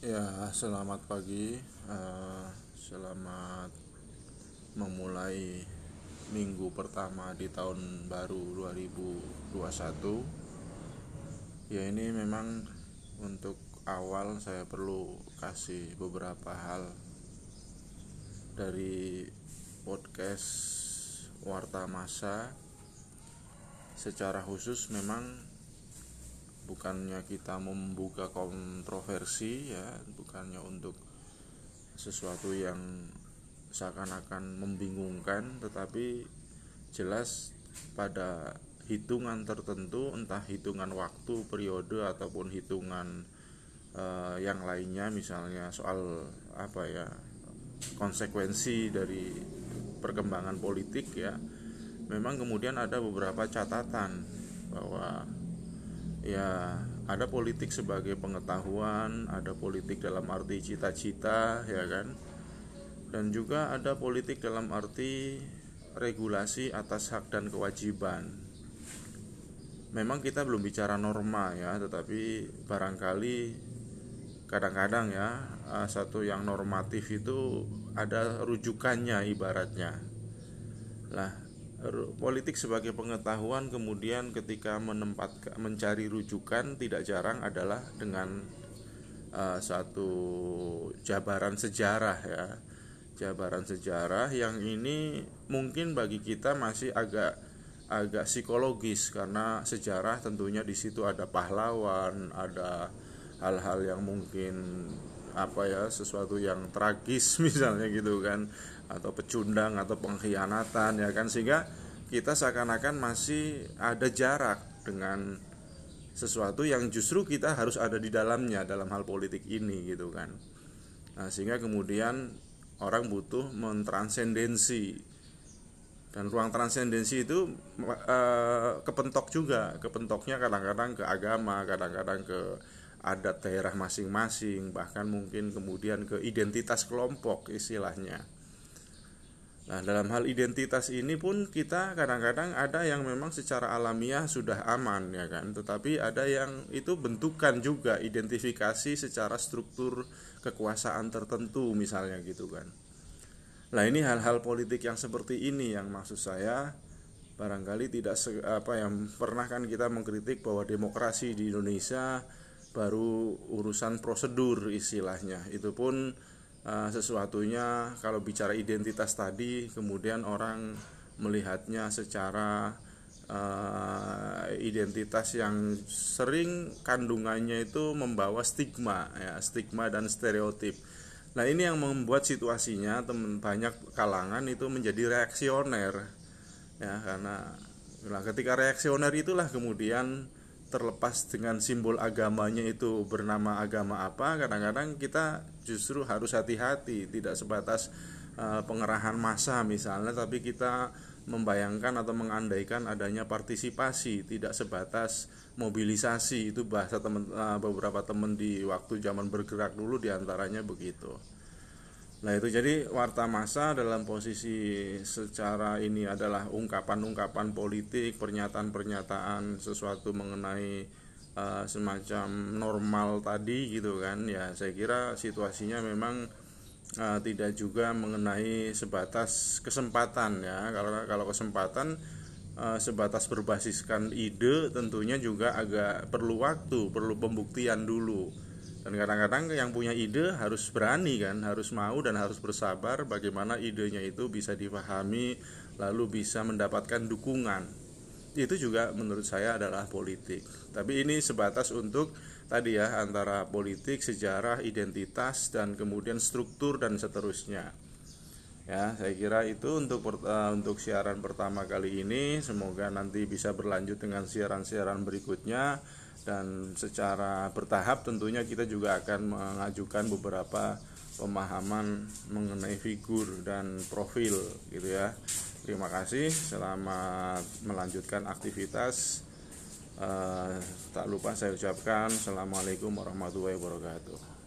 Ya, selamat pagi. Uh, selamat memulai minggu pertama di tahun baru 2021. Ya, ini memang untuk awal saya perlu kasih beberapa hal dari podcast Warta Masa. Secara khusus memang bukannya kita membuka kontroversi ya bukannya untuk sesuatu yang seakan-akan membingungkan tetapi jelas pada hitungan tertentu entah hitungan waktu periode ataupun hitungan uh, yang lainnya misalnya soal apa ya konsekuensi dari perkembangan politik ya memang kemudian ada beberapa catatan bahwa ya ada politik sebagai pengetahuan, ada politik dalam arti cita-cita, ya kan? Dan juga ada politik dalam arti regulasi atas hak dan kewajiban. Memang kita belum bicara norma ya, tetapi barangkali kadang-kadang ya eh, satu yang normatif itu ada rujukannya ibaratnya. Lah, politik sebagai pengetahuan kemudian ketika menempat mencari rujukan tidak jarang adalah dengan uh, satu jabaran sejarah ya. Jabaran sejarah yang ini mungkin bagi kita masih agak agak psikologis karena sejarah tentunya di situ ada pahlawan ada hal-hal yang mungkin apa ya sesuatu yang tragis misalnya gitu kan atau pecundang atau pengkhianatan ya kan? Sehingga kita seakan-akan masih ada jarak dengan sesuatu yang justru kita harus ada di dalamnya dalam hal politik ini gitu kan. Nah, sehingga kemudian orang butuh mentransendensi dan ruang transendensi itu e, kepentok juga. Kepentoknya kadang-kadang ke agama kadang-kadang ke adat daerah masing-masing bahkan mungkin kemudian ke identitas kelompok istilahnya Nah, dalam hal identitas ini pun kita kadang-kadang ada yang memang secara alamiah sudah aman ya kan, tetapi ada yang itu bentukan juga identifikasi secara struktur kekuasaan tertentu misalnya gitu kan. Nah, ini hal-hal politik yang seperti ini yang maksud saya barangkali tidak apa yang pernah kan kita mengkritik bahwa demokrasi di Indonesia baru urusan prosedur istilahnya. Itu pun uh, sesuatunya kalau bicara identitas tadi kemudian orang melihatnya secara uh, identitas yang sering kandungannya itu membawa stigma ya stigma dan stereotip nah ini yang membuat situasinya teman banyak kalangan itu menjadi reaksioner ya karena nah ketika reaksioner itulah kemudian terlepas dengan simbol agamanya itu bernama agama apa kadang-kadang kita justru harus hati-hati tidak sebatas uh, pengerahan massa misalnya tapi kita membayangkan atau mengandaikan adanya partisipasi tidak sebatas mobilisasi. Itu bahasa teman uh, beberapa teman di waktu zaman bergerak dulu di antaranya begitu Nah itu jadi warta masa dalam posisi secara ini adalah ungkapan-ungkapan politik, pernyataan-pernyataan sesuatu mengenai uh, semacam normal tadi gitu kan. Ya saya kira situasinya memang uh, tidak juga mengenai sebatas kesempatan ya. Kalau kalau kesempatan uh, sebatas berbasiskan ide tentunya juga agak perlu waktu, perlu pembuktian dulu dan kadang-kadang yang punya ide harus berani kan harus mau dan harus bersabar bagaimana idenya itu bisa dipahami lalu bisa mendapatkan dukungan. Itu juga menurut saya adalah politik. Tapi ini sebatas untuk tadi ya antara politik sejarah identitas dan kemudian struktur dan seterusnya ya saya kira itu untuk uh, untuk siaran pertama kali ini semoga nanti bisa berlanjut dengan siaran-siaran berikutnya dan secara bertahap tentunya kita juga akan mengajukan beberapa pemahaman mengenai figur dan profil gitu ya. Terima kasih, selamat melanjutkan aktivitas. Uh, tak lupa saya ucapkan Assalamualaikum warahmatullahi wabarakatuh.